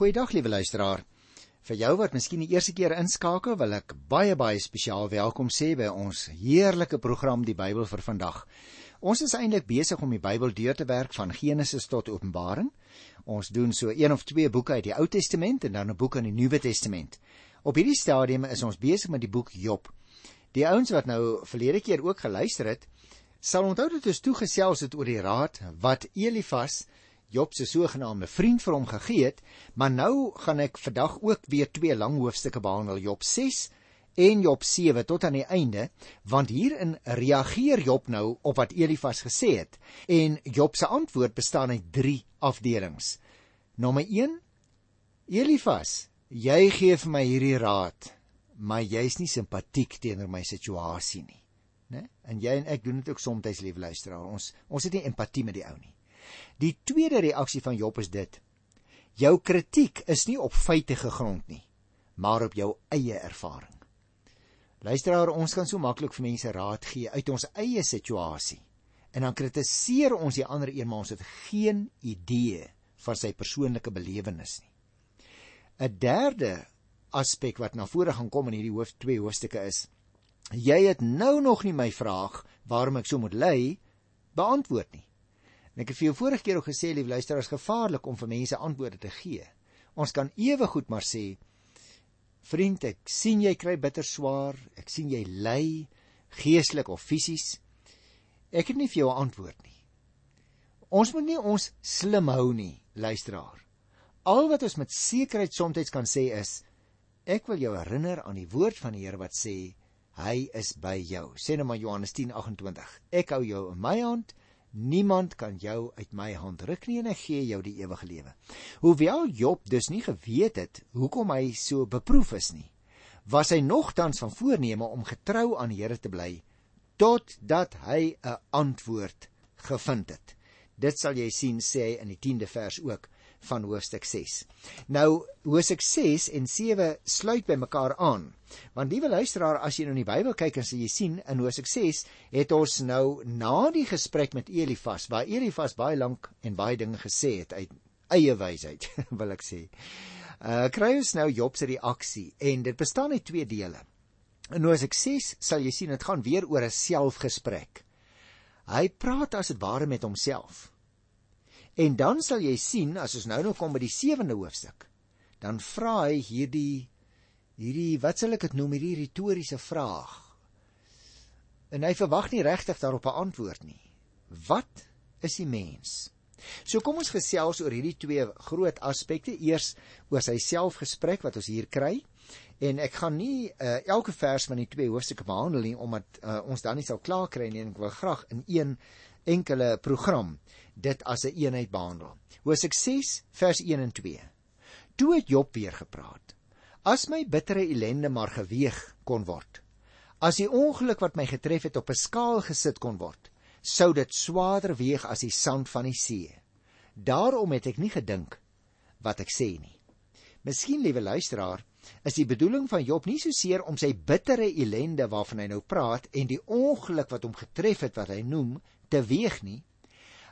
Goeiedag liewe luisteraar. Vir jou wat miskien die eerste keer inskakel, wil ek baie baie spesiaal welkom sê by ons heerlike program Die Bybel vir vandag. Ons is eintlik besig om die Bybel deur te werk van Genesis tot Openbaring. Ons doen so een of twee boeke uit die Ou Testament en dan 'n boek in die Nuwe Testament. Op hierdie stadium is ons besig met die boek Job. Die ouens wat nou verlede keer ook geluister het, sal onthou dat ons toegesels het oor die raad wat Elifas Job se sogenaamde vriend vir hom gegee het, maar nou gaan ek vandag ook weer twee lang hoofstukke behandel, Job 6 en Job 7 tot aan die einde, want hierin reageer Job nou op wat Elifas gesê het en Job se antwoord bestaan uit 3 afdelings. Nommer 1: Elifas, jy gee vir my hierdie raad, maar jy's nie simpatiek teenoor my situasie nie, né? En jy en ek doen dit ook soms, lieve luisteraar. Ons ons het nie empatie met die ou nie. Die tweede reaksie van Job is dit: Jou kritiek is nie op feite gegrond nie, maar op jou eie ervaring. Luisteraar, ons kan so maklik vir mense raad gee uit ons eie situasie. En dan kritiseer ons die ander een, maar ons het geen idee van sy persoonlike belewenis nie. 'n Derde aspek wat na vore gaan kom in hierdie hoof 2 hoofstukke is: Jy het nou nog nie my vraag waarom ek so moet ly beantwoord nie. En ek het vir jou vorige keer ook gesê, lief luisteraars, gevaarlik om vir mense antwoorde te gee. Ons kan ewe goed maar sê, vriend, ek sien jy kry bitter swaar, ek sien jy ly geestelik of fisies. Ek het nie vir jou 'n antwoord nie. Ons moet nie ons slim hou nie, luisteraar. Al wat ons met sekerheid soms kan sê is ek wil jou herinner aan die woord van die Here wat sê hy is by jou. Sê nou maar Johannes 10:28. Ek hou jou in my hand Niemand kan jou uit my hand ruk nie en ek gee jou die ewige lewe. Hoewel Job dus nie geweet het hoekom hy so beproef is nie, was hy nogtans van voorneme om getrou aan die Here te bly totdat hy 'n antwoord gevind het. Dit sal jy sien sê hy in die 10de vers ook van hoofstuk 6. Nou hoofstuk 6 en 7 sluit by mekaar aan. Want liewe luisteraar, as jy nou in die Bybel kyk en jy sien in hoofstuk 6 het ons nou na die gesprek met Elifas waar Elifas baie lank en baie dinge gesê het uit eie wysheid, wil ek sê. Uh kry ons nou Job se reaksie en dit bestaan uit twee dele. In hoofstuk 6 sal jy sien dit gaan weer oor 'n selfgesprek. Hy praat as dit ware met homself. En dan sal jy sien as ons nou nog kom by die 7de hoofstuk, dan vra hy hierdie hierdie wat sal ek dit noem hierdie retoriese vraag. En hy verwag nie regtig daarop 'n antwoord nie. Wat is die mens? So kom ons gesels oor hierdie twee groot aspekte. Eers oor sy selfgesprek wat ons hier kry. En ek gaan nie uh, elke vers van die twee hoofstukke behandel nie omdat uh, ons dan nie sal klaar kry nie en ek wil graag in een enkele program dit as 'n een eenheid behandel. Hosea 6 vers 1 en 2. Toe het Job weer gepraat. As my bittere ellende maar geweeg kon word, as die ongeluk wat my getref het op 'n skaal gesit kon word, sou dit swaarder weeg as die sand van die see. Daarom het ek nie gedink wat ek sê nie. Miskien liewe luisteraar, is die bedoeling van Job nie so seer om sy bittere ellende waarvan hy nou praat en die ongeluk wat hom getref het wat hy noem te weeg nie.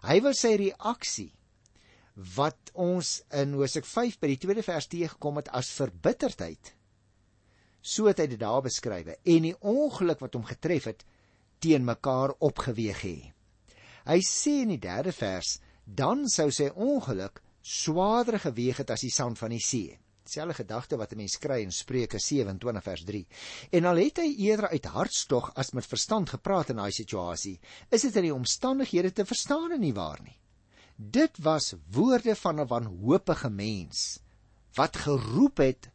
Hy wil sy reaksie wat ons in Hosea 5 by die tweede vers teëgekom het as verbitterdheid. So het hy dit daar beskryf en die ongeluk wat hom getref het teen mekaar opgeweeg hê. Hy sê in die derde vers dan sou sy ongeluk swaarder geweeg het as die sand van die see selfe gedagte wat 'n mens kry in Spreuke 27 vers 3. En al het hy eerder uit hartstog as met verstand gepraat in daai situasie, is dit in die omstandighede te verstaan en nie waar nie. Dit was woorde van 'n wanhoopige mens wat geroep het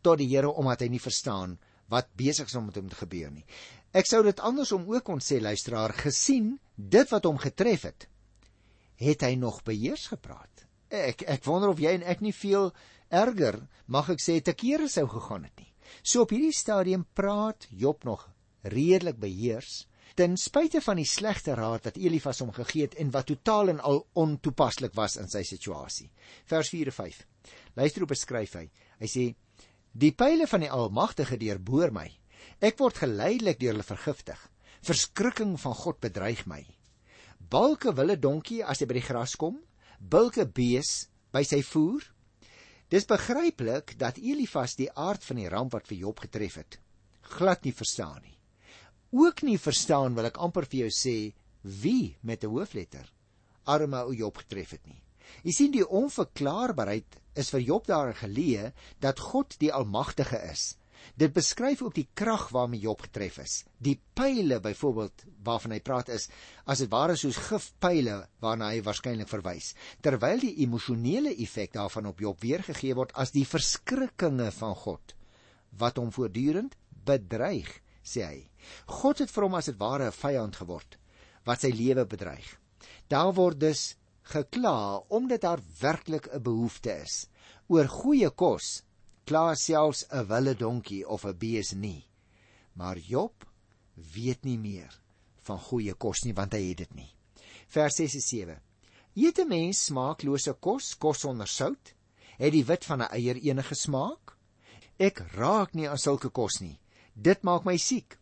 tot die Here omdat hy nie verstaan wat besig is om met hom te gebeur nie. Ek sou dit andersom ook kon sê luisteraar, gesien dit wat hom getref het, het hy nog beheers gepraat. Ek ek wonder of jy en ek nie veel erger, mag ek sê, te kere sou gegaan het nie. So op hierdie stadium praat Job nog redelik beheers ten spyte van die slegte raad wat Elifas hom gegee het en wat totaal en al ontoepaslik was in sy situasie. Vers 4 en 5. Luister hoe beskryf hy. Hy sê: "Die pile van die Almagtige deurboor my. Ek word geleidelik deur hulle vergiftig. Verskrikking van God bedreig my. Balke wille donkie as hy by die gras kom, bulke bees by sy voer." Dis begryplik dat Elifas die aard van die ramp wat vir Job getref het, glad nie verstaan nie. Ook nie verstaan wil ek amper vir jou sê wie met 'n hoofletter arme ou Job getref het nie. Jy sien die onverklaarbaarheid is vir Job daar geleë dat God die almagtige is Dit beskryf ook die krag waarmee Job getref is. Die pile byvoorbeeld waarvan hy praat is as dit ware soos gifpyle waarna hy waarskynlik verwys. Terwyl die emosionele effek daarvan op Job weergegee word as die verskrikkinge van God wat hom voortdurend bedreig, sê hy. God het vir hom as dit ware 'n vyand geword wat sy lewe bedreig. Daar word dus gekla omdat daar werklik 'n behoefte is oor goeie kos kla selfs 'n wille donkie of 'n bees nie. Maar Job weet nie meer van goeie kos nie want hy het dit nie. Vers 6 en 7. Eet 'n mens smaaklose kos, kos sonder sout? Het die wit van 'n eier enige smaak? Ek raak nie aan sulke kos nie. Dit maak my siek.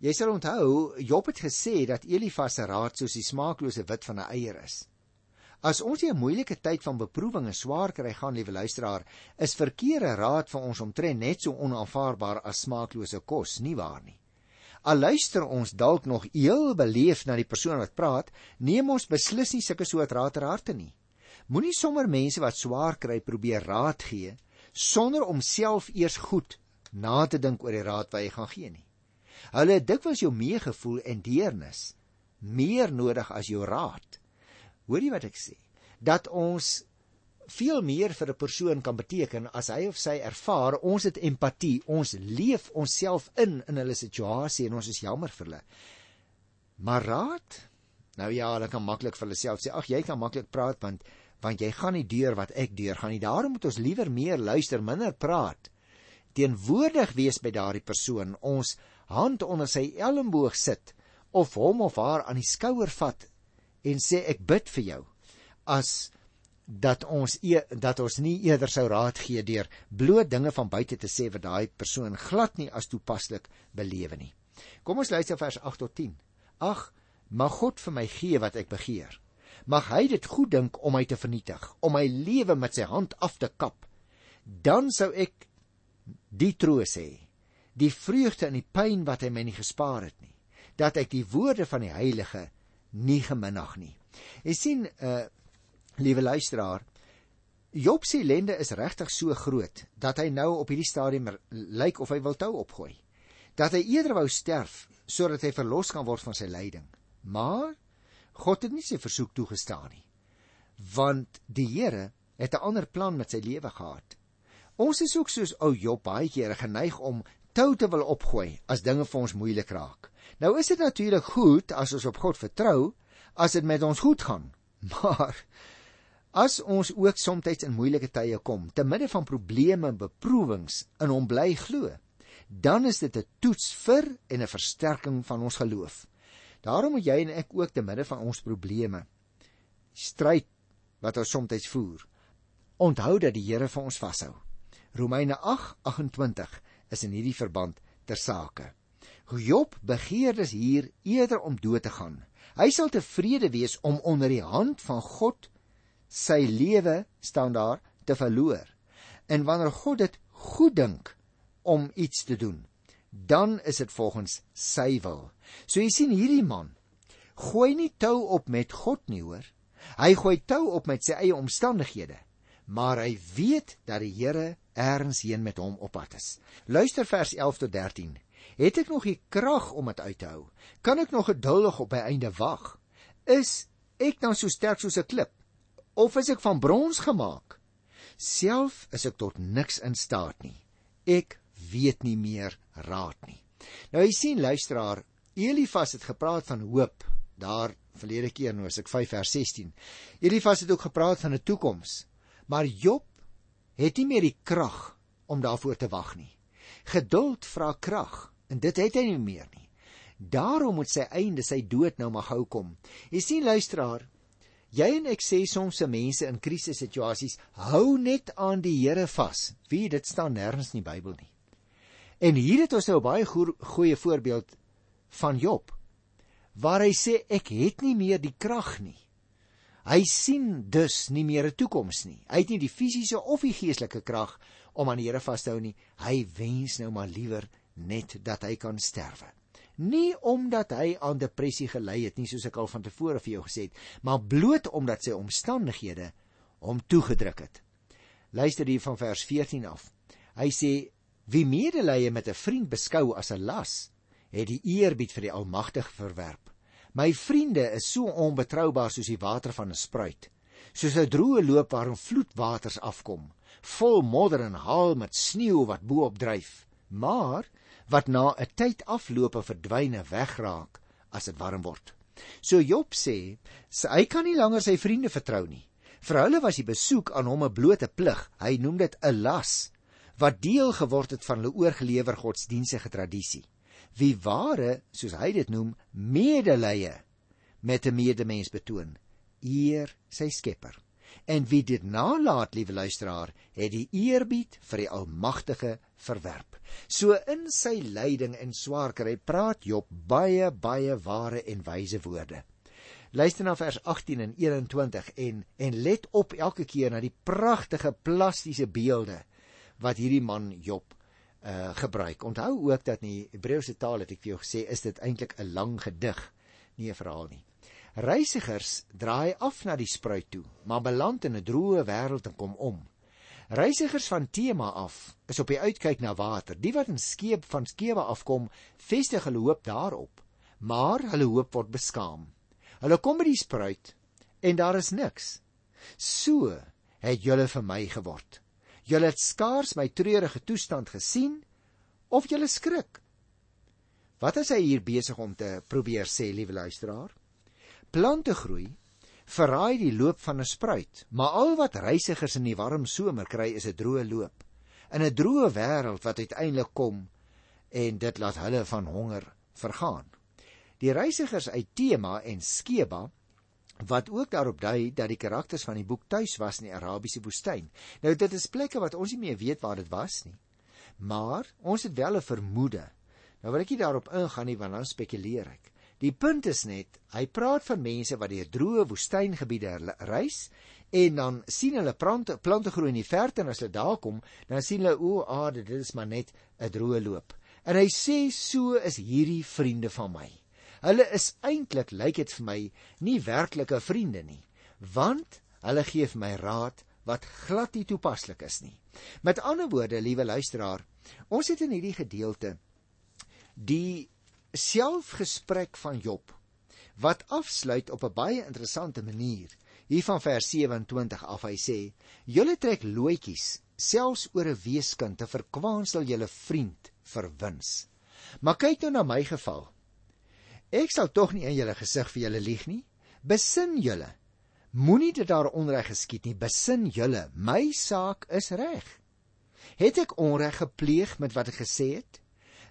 Jy sal onthou Job het gesê dat Elifas se raad soos die smaaklose wit van 'n eier is. As ons hier 'n moeilike tyd van beproewing en swaar kry gaan, liewe luisteraar, is verkeerde raad vir ons omtrent net so onaanvaarbaar as smaaklose kos, nie waar nie? Al luister ons dalk nog heel beleef na die persoon wat praat, neem ons beslis nie sulke soort raad ter harte nie. Moenie sommer mense wat swaar kry probeer raad gee sonder om self eers goed na te dink oor die raad wat jy gaan gee nie. Hulle het dikwels jou meegevoel en deernis meer nodig as jou raad. Hoor jy wat ek sê? Dat ons veel meer vir 'n persoon kan beteken as hy of sy ervaar ons het empatie, ons leef onsself in in hulle situasie en ons is jammer vir hulle. Maar raad? Nou ja, hulle kan maklik vir hulle self sê, ag jy kan maklik praat want want jy gaan nie deur wat ek deur gaan nie. Daarom moet ons liewer meer luister, minder praat. Teenwoordig wees by daardie persoon, ons hand onder sy elmboog sit of hom of haar aan die skouer vat en sê ek bid vir jou as dat ons e, dat ons nie eerder sou raad gee deur bloot dinge van buite te sê wat daai persoon glad nie as toepaslik belewe nie. Kom ons luister vers 8 tot 10. Ag, mag God vir my gee wat ek begeer. Mag hy dit goed dink om my te vernietig, om my lewe met sy hand af te kap. Dan sou ek die troos hê, die vreugde en die pyn wat hy my nie gespaar het nie, dat ek die woorde van die heilige nie geminag nie. Jy sien, uh liewe luisteraar, Job se ellende is regtig so groot dat hy nou op hierdie stadium lyk of hy wil tou opgooi. Dat hy eerder wou sterf sodat hy verlos kan word van sy lyding. Maar God het nie sy versoek toegestaan nie. Want die Here het 'n ander plan met sy lewe gehad. Ons is ook soos ou Job baie kere geneig om tou te wil opgooi as dinge vir ons moeilik raak. Nou is dit natuurlik goed as ons op God vertrou as dit met ons goed gaan. Maar as ons ook soms in moeilike tye kom, te midde van probleme en beproewings in hom bly glo, dan is dit 'n toets vir en 'n versterking van ons geloof. Daarom moet jy en ek ook te midde van ons probleme stryd wat ons soms voer, onthou dat die Here vir ons vashou. Romeine 8:28 is in hierdie verband ter sake. Job begeer dus hier eerder om dood te gaan. Hy sal tevrede wees om onder die hand van God sy lewe staan daar te verloor. En wanneer God dit goed dink om iets te doen, dan is dit volgens sy wil. So jy sien hierdie man gooi nie tou op met God nie hoor. Hy gooi tou op met sy eie omstandighede, maar hy weet dat die Here ergens heen met hom op pad is. Luister vers 11 tot 13. Het ek nog die krag om dit uit te hou? Kan ek nog geduldig op my einde wag? Is ek dan so sterk soos 'n klip? Of is ek van brons gemaak? Self is ek tot niks in staat nie. Ek weet nie meer raad nie. Nou jy sien luisteraar, Elifas het gepraat van hoop daar verlede keer nou as ek 5 vers 16. Elifas het ook gepraat van 'n toekoms. Maar Job het nie meer die krag om daarvoor te wag nie. Geduld vra krag en dit het hy nie meer nie. Daarom moet sy einde, sy dood nou maar gou kom. Jy sien luisteraar, jy en ek sê soms se mense in krisissituasies, hou net aan die Here vas. Wie dit staan nêrens in die Bybel nie. En hier het ons nou 'n baie goeie voorbeeld van Job waar hy sê ek het nie meer die krag nie. Hy sien dus nie meer 'n toekoms nie. Hy het nie die fisiese of die geestelike krag om aan die Here vas te hou nie. Hy wens nou maar liewer net dat hy kan sterwe. Nie omdat hy aan depressie gelei het nie, soos ek al van tevore vir jou gesê het, maar bloot omdat sy omstandighede hom toegedruk het. Luister hier van vers 14 af. Hy sê: "Wie medelee met 'n vriend beskou as 'n las, het die eerbied vir die Almagtige verwerp. My vriende is so onbetroubaar soos die water van 'n spruit, soos 'n droë loop waarin vloedwaters afkom, vol modder en haal met sneeu wat bo-op dryf, maar wat na 'n tyd afloop verdwyne wegraak as dit warm word." So Job sê, hy kan nie langer sy vriende vertrou nie. Vir hulle was die besoek aan hom 'n blote plig. Hy noem dit 'n las wat deel geword het van hulle oorgelewer godsdienstige tradisie. Wie ware, soos hy dit noem, medelee met 'n medemens betoon, eer sy Skepper. En wie dit nalat, liewe luisteraar, het die eerbied vir die Almagtige verwerp. So in sy lyding en swaar kry praat Job baie baie ware en wyse woorde. Luister na vers 18 en 21 en en let op elke keer na die pragtige plastiese beelde wat hierdie man Job uh gebruik. Onthou ook dat in die Hebreëse taal het ek vir jou gesê is dit eintlik 'n lang gedig, nie 'n verhaal nie. Reisigers draai af na die spruit toe, maar beland in 'n droë wêreld en kom om. Reisigers van Tema af is op die uitkyk na water. Die wat in skeep van skewe afkom, vestig hulle hoop daarop, maar hulle hoop word beskaam. Hulle kom by die spruit en daar is niks. So het julle vir my geword. Julle het skaars my treurige toestand gesien of julle skrik. Wat is hy hier besig om te probeer sê, liewe luisteraar? Plante groei verraai die loop van 'n spruit, maar al wat reisigers in die warm somer kry is 'n droë loop. In 'n droë wêreld wat uiteindelik kom en dit laat hulle van honger vergaan. Die reisigers uit Tema en Skeba wat ook daarop dui dat die karakters van die boek tuis was in die Arabiese woestyn. Nou dit is plekke wat ons nie meer weet waar dit was nie. Maar ons het wel 'n vermoede. Nou wil ek nie daarop ingaan nie want dan spekuleer ek. Die punt is net, hy praat van mense wat deur droë woestyngebiede reis en dan sien hulle plante plante groei in die verte en as hulle daar kom, dan sien hulle o, ah, dit is maar net 'n droë loop. En hy sê so is hierdie vriende van my. Hulle is eintlik lyk dit vir my nie werklike vriende nie, want hulle gee vir my raad wat glad nie toepaslik is nie. Met ander woorde, liewe luisteraar, ons het in hierdie gedeelte die selfgesprek van Job wat afsluit op 'n baie interessante manier. Hier van vers 27 af hy sê: "Julle trek loetjies selfs oor 'n weeskind te verkwaansel julle vriend vir wins. Maar kyk nou na my geval. Ek sal tog nie in julle gesig vir julle lieg nie. Besin julle. Moenie dit daar onreg geskied nie. Besin julle. My saak is reg. Het ek onreg gepleeg met wat ek gesê het?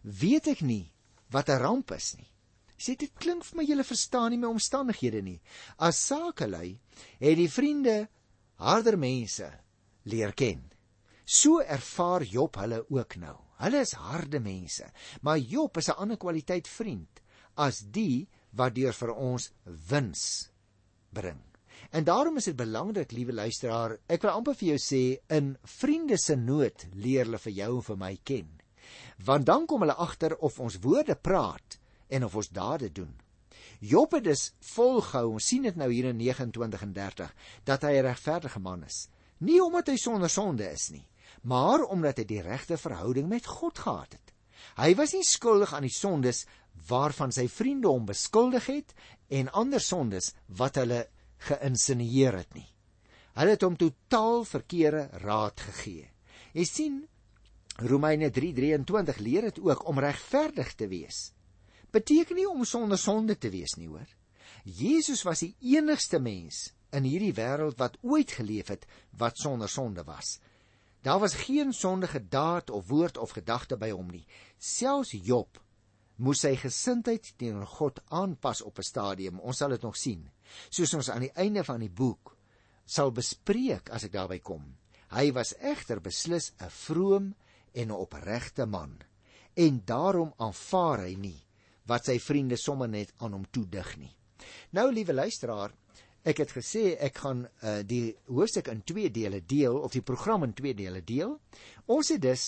Weet ek nie wat 'n ramp is nie. Sê dit klink vir my julle verstaan nie my omstandighede nie. As sakelei het die vriende harder mense leer ken. So ervaar Job hulle ook nou. Hulle is harde mense, maar Job is 'n ander kwaliteit vriend as die wat deur vir ons wins bring. En daarom is dit belangrik, liewe luisteraar, ek wil amper vir jou sê in vriende se nood leer hulle vir jou en vir my ken. Want dan kom hulle agter of ons woorde praat en of ons dade doen. Job het dus volgehou, ons sien dit nou hier in 29 en 30, dat hy 'n regverdige man is. Nie omdat hy sonder sonde is nie, maar omdat hy die regte verhouding met God gehad het. Hy was nie skuldig aan die sondes waarvan sy vriende hom beskuldig het en ander sondes wat hulle geïnsinieer het nie. Hulle het hom totaal verkeerde raad gegee. Jy sien Romeine 3:23 leer dit ook om regverdig te wees. Beteken nie om sonder sonde te wees nie, hoor. Jesus was die enigste mens in hierdie wêreld wat ooit geleef het wat sonder sonde was. Daar was geen sondige daad of woord of gedagte by hom nie. Selfs Job moes sy gesindheid teenoor God aanpas op 'n stadium. Ons sal dit nog sien. Soos ons aan die einde van die boek sal bespreek as ek daarby kom. Hy was egter beslis 'n vroom en 'n opregte man en daarom aanvaar hy nie wat sy vriende sommer net aan hom toedig nie. Nou liewe luisteraar, Ek het gesê ek gaan uh, die hoofstuk in twee dele deel of die program in twee dele deel. Ons het dus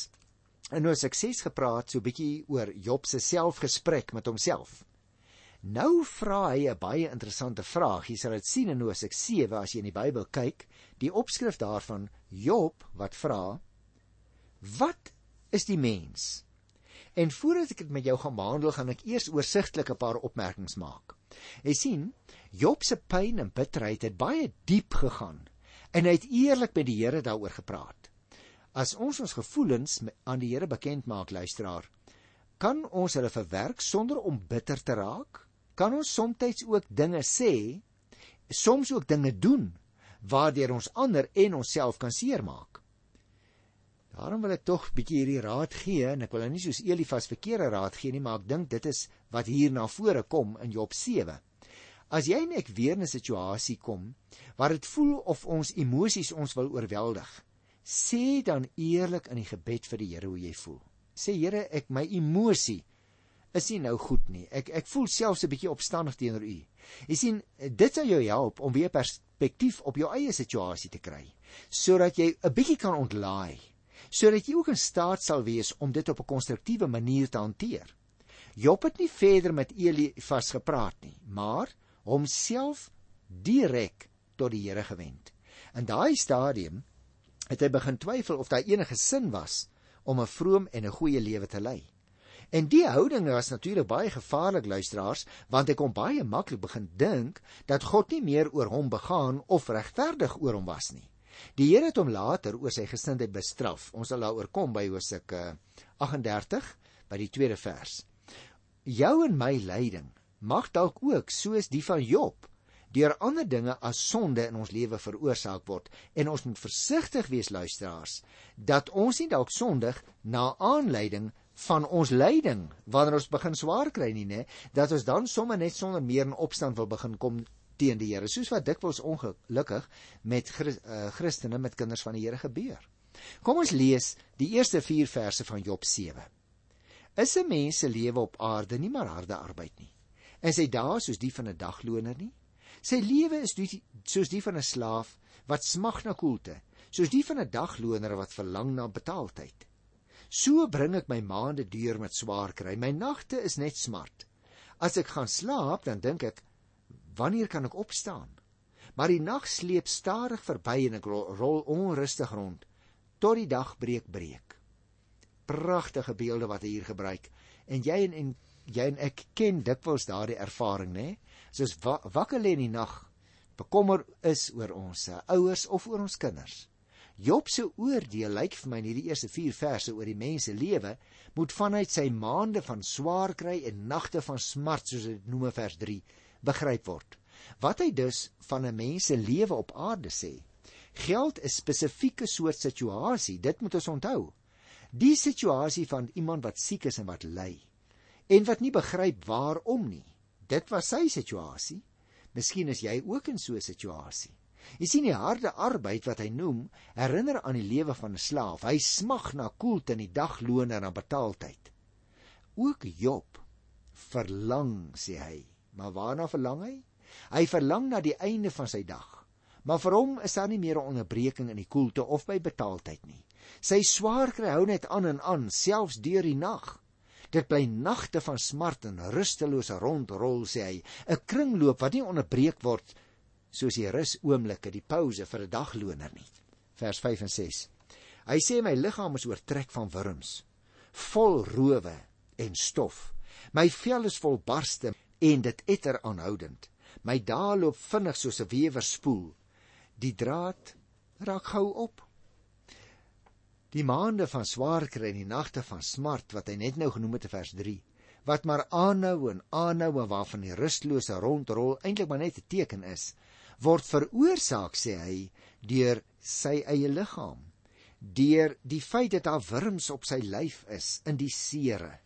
in ons sukses gepraat so bietjie oor Job se selfgesprek met homself. Nou vra hy 'n baie interessante vraag. Jy sal dit sien in Hosea 7 as jy in die Bybel kyk, die opskrif daarvan Job wat vra: Wat is die mens? En voordat ek dit met jou gaan behandel, gaan ek eers oorsigtelik 'n paar opmerkings maak. Jy sien, Job se pyn en bitterheid het baie diep gegaan en hy het eerlik met die Here daaroor gepraat. As ons ons gevoelens aan die Here bekend maak, luisteraar, kan ons hulle verwerk sonder om bitter te raak? Kan ons soms ook dinge sê, soms ook dinge doen waardeur ons ander en onsself kan seermaak? Daarom wil ek tog bietjie hierdie raad gee en ek wil nou nie soos Elifas verkeerde raad gee nie, maar ek dink dit is wat hier na vore kom in Job 7. As jy net weer in 'n situasie kom waar dit voel of ons emosies ons wil oorweldig, sê dan eerlik in die gebed vir die Here hoe jy voel. Sê Here, ek my emosie is nie nou goed nie. Ek ek voel selfs 'n bietjie opstandig teenoor U. Jy sien, dit sal jou help om weer perspektief op jou eie situasie te kry, sodat jy 'n bietjie kan ontlaai sodat jy ook in staat sal wees om dit op 'n konstruktiewe manier te hanteer. Job het nie verder met Elifas gepraat nie, maar homself direk tot die Here gewend. In daai stadium het hy begin twyfel of daar enige sin was om 'n vroom en 'n goeie lewe te lei. En die houding was natuurlik baie gevaarlik luisteraars, want hy kon baie maklik begin dink dat God nie meer oor hom begaan of regverdig oor hom was nie. Die Here het hom later oor sy gesindheid bestraf. Ons sal daaroor kom by Hosea 38 by die tweede vers. Jou en my lyding mag dalk ook soos die van Job deur ander dinge as sonde in ons lewe veroorsaak word en ons moet versigtig wees luisteraars dat ons nie dalk sondig na aanleiding van ons lyding wanneer ons begin swaar kry nie nê dat ons dan sommer net sonder meer in opstand wil begin kom teen die Here, soos wat dikwels ongelukkig met uh, Christene met kinders van die Here gebeur. Kom ons lees die eerste 4 verse van Job 7. Is 'n mens se lewe op aarde nie maar harde arbeid nie? Is hy daar soos die van 'n dagloner nie? Sy lewe is die, soos die van 'n slaaf wat smag na koelte, soos die van 'n dagloner wat verlang na betaaltyd. So bring ek my maande deur met swaar kry. My nagte is net smart. As ek gaan slaap, dan dink ek, Wanneer kan ek opstaan? Maar die nag sleep stadig verby en ek rol onrustig rond tot die dag breek breek. Pragtige beelde wat hy hier gebruik. En jy en, en jy en ek ken dikwels daardie ervaring, né? Soos wa wakker lê in die nag, bekommer is oor ons ouers of oor ons kinders. Job se oordeel lyk vir my in hierdie eerste 4 verse oor die mens se lewe moet vanuit sy maande van swaar kry en nagte van smart soos dit noem in vers begryp word. Wat hy dus van 'n mens se lewe op aarde sê, geld 'n spesifieke soort situasie, dit moet ons onthou. Die situasie van iemand wat siek is en wat ly en wat nie begryp waarom nie. Dit was sy situasie. Miskien is jy ook in so 'n situasie. Jy sien die harde arbeid wat hy noem, herinner aan die lewe van 'n slaaf. Hy smag na koelte in die dagloon en na betaaltyd. Ook Job verlang, sê hy, Maar waarna verlang hy? Hy verlang na die einde van sy dag. Maar vir hom is daar nie meer 'n onderbreking in die koelte of by betaaltyd nie. Sy swaar kry hou net aan en aan, selfs deur die nag. Dit bly nagte van smart en rustelose rondrol sê hy, 'n kringloop wat nie onderbreek word soos die rus oomblikke, die pouse vir 'n dagloner nie. Vers 5 en 6. Hy sê my liggaam is oortrek van wurms, vol rowe en stof. My vel is vol barste en dit etter aanhoudend. My dae loop vinnig soos 'n wewer spoel. Die draad raak gou op. Die maande van swaar kry en die nagte van smart wat hy net nou genoem het in vers 3, wat maar aanhou en aanhou en waarvan die rustlose rondrol eintlik maar net 'n teken is, word veroorsaak sê hy deur sy eie liggaam, deur die feit dat daar wurms op sy lyf is in die sere,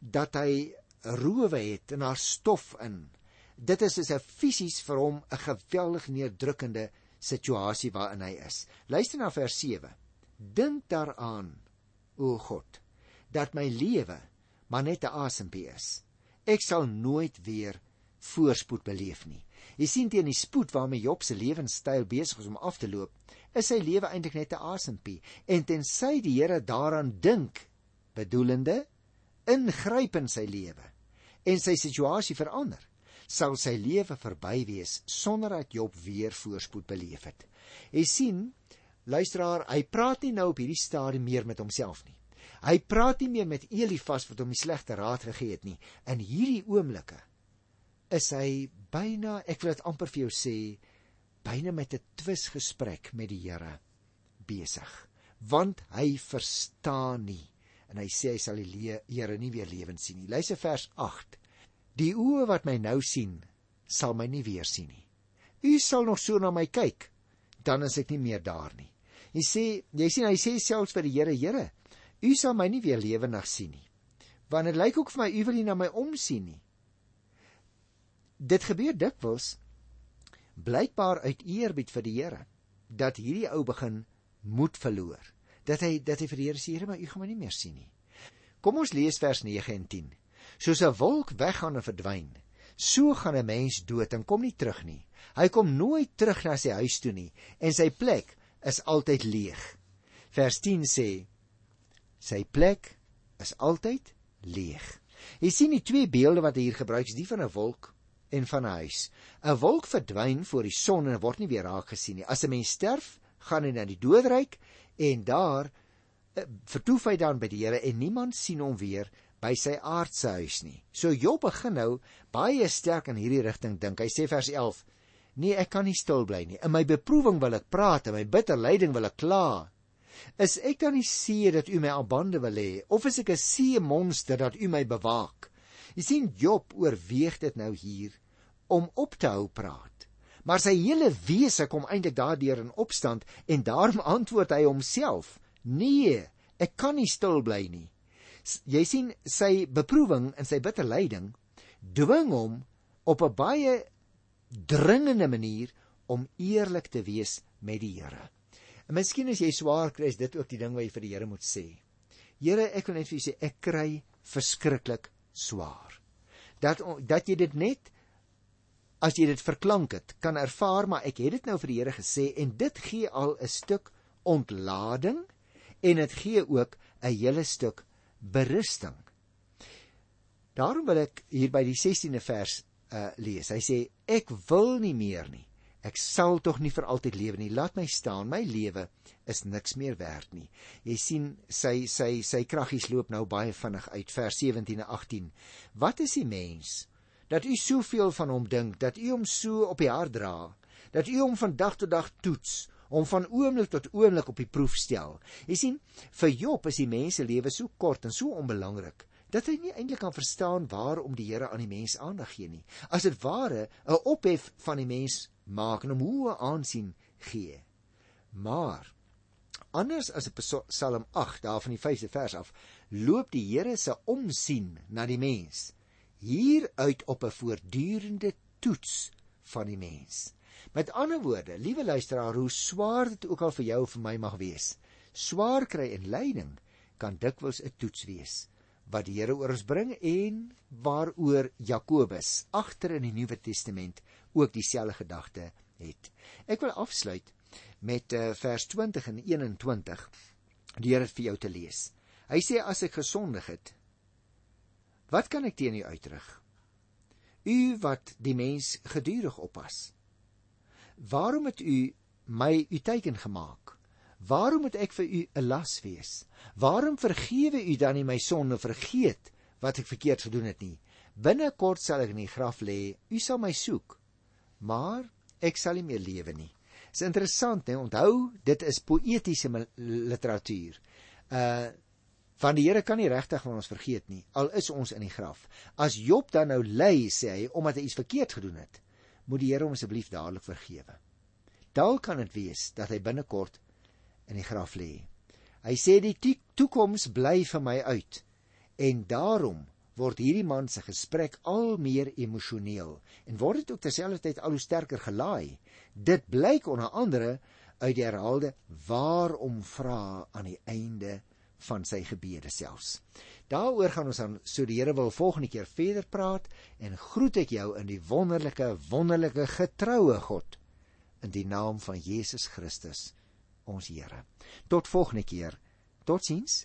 dat hy rowe het en haar stof in. Dit is soos 'n fisies vir hom 'n geweldig neerdrukkende situasie waarin hy is. Luister na vers 7. Dink daaraan, o God, dat my lewe maar net 'n asempie is. Ek sal nooit weer voorspoed beleef nie. Jy sien teen die spoed waarmee Job se lewenstyl besig is om af te loop, is sy lewe eintlik net 'n asempie. En tensy die Here daaraan dink, bedoelende ingryp in sy lewe en sy situasie verander, sal sy lewe verby wees sonder dat Job weer voorspoed beleef het. Jy sien, luisteraar, hy praat nie nou op hierdie stadium meer met homself nie. Hy praat nie meer met Elifas wat hom die slegte raad gegee het nie. In hierdie oomblikke is hy byna, ek wil dit amper vir jou sê, byna met 'n twisgesprek met die Here besig, want hy verstaan nie en hy sê hy sal die Here nie weer lewend sien nie. Luister vers 8. Die oë wat my nou sien, sal my nie weer sien nie. U sal nog so na my kyk, dan is ek nie meer daar nie. Hy sê, jy sien hy sê selfs vir die Here, Here, u sal my nie weer lewendig sien nie. Want dit lyk ook vir my u wil nie na my omsien nie. Dit gebeur dikwels blykbaar uit eerbied vir die Here dat hierdie ou begin moed verloor. Dat hy dat hy vir die Here sê, Here, maar u gaan my nie meer sien nie. Kom ons lees vers 9 en 10. Soos 'n wolk weggaan en verdwyn, so gaan 'n mens dood en kom nie terug nie. Hy kom nooit terug na sy huis toe nie en sy plek is altyd leeg. Vers 10 sê sy plek is altyd leeg. Jy sien die twee beelde wat hier gebruik is, die van 'n wolk en van 'n huis. 'n Wolk verdwyn voor die son en word nie weer raak gesien nie. As 'n mens sterf, gaan hy na die doodryk en daar uh, vertoef hy dan by die Here en niemand sien hom weer by sy aardse huis nie. So Job begin nou baie sterk in hierdie rigting dink. Hy sê vers 11: Nee, ek kan nie stil bly nie. In my beproewing wil ek praat, in my bitter lyding wil ek kla. Is ek dan nie see dat u my aan bande wil hê of is ek 'n see monster dat u my bewaak? Jy sien Job oorweeg dit nou hier om op te hou praat. Maar sy hele wese kom eintlik daardeur in opstand en daarom antwoord hy homself: "Nee, ek kan nie stil bly nie." Jy sien sy beproewing en sy bitter lyding dwing hom op 'n baie dringende manier om eerlik te wees met die Here. En miskien as jy swaar kry, is dit ook die ding wat jy vir die Here moet sê. Here, ek wil net vir u sê ek kry verskriklik swaar. Dat dat jy dit net as jy dit verklank het, kan ervaar maar ek het dit nou vir die Here gesê en dit gee al 'n stuk ontlading en dit gee ook 'n hele stuk berusting. Daarom wil ek hier by die 16de vers uh lees. Hy sê ek wil nie meer nie. Ek sal tog nie vir altyd lewe nie. Laat my staan. My lewe is niks meer werd nie. Jy sien sy sy sy kraggies loop nou baie vinnig uit vers 17 en 18. Wat is die mens dat u soveel van hom dink, dat u hom so op die hart dra, dat u hom van dag tot dag toets, hom van oomblik tot oomblik op die proef stel. Jy sien, vir Job is die mens se lewe so kort en so onbelangrik dat hy nie eintlik kan verstaan waarom die Here aan die mens aandag gee nie. As dit ware 'n ophef van die mens maak en hom hoë aansien gee. Maar anders as op Psalm 8 daar van die 5de vers af, loop die Here se omsien na die mens hier uit op 'n voortdurende toets van die mens. Met ander woorde, liewe luisteraar, hoe swaar dit ook al vir jou of vir my mag wees, swaar kry en lyding kan dikwels 'n toets wees wat die Here oor ons bring en waaroor Jakobus agter in die Nuwe Testament ook dieselfde gedagte het. Ek wil afsluit met uh, vers 20 en 21 deur dit vir jou te lees. Hy sê as ek gesondig het, wat kan ek teen u uitrig? U wat die mens gedurig oppas. Waarom het u my u teken gemaak? Waarom moet ek vir u 'n las wees? Waarom vergewe u dan nie my sonde vergeet wat ek verkeerd gedoen het nie? Binnekort sal ek in die graf lê. U sal my soek, maar ek sal nie meer lewe nie. Dit is interessant, né? Onthou, dit is poëtiese literatuur. Uh van die Here kan nie regtig van ons vergeet nie, al is ons in die graf. As Job dan nou ly, sê hy, omdat hy iets verkeerd gedoen het, moet die Here hom asseblief dadelik vergewe. Dalk kan dit wees dat hy binnekort in die graf lê. Hy sê die toekoms bly vir my uit en daarom word hierdie man se gesprek al meer emosioneel en word dit ook terselfdertyd al hoe sterker gelaai. Dit blyk onder andere uit die herhaalde waarom vra aan die einde van sy gebede selfs. Daaroor gaan ons dan so die Here wil volgende keer verder praat en groet ek jou in die wonderlike wonderlike getroue God in die naam van Jesus Christus ons Here. Tot volgende keer. Totsiens.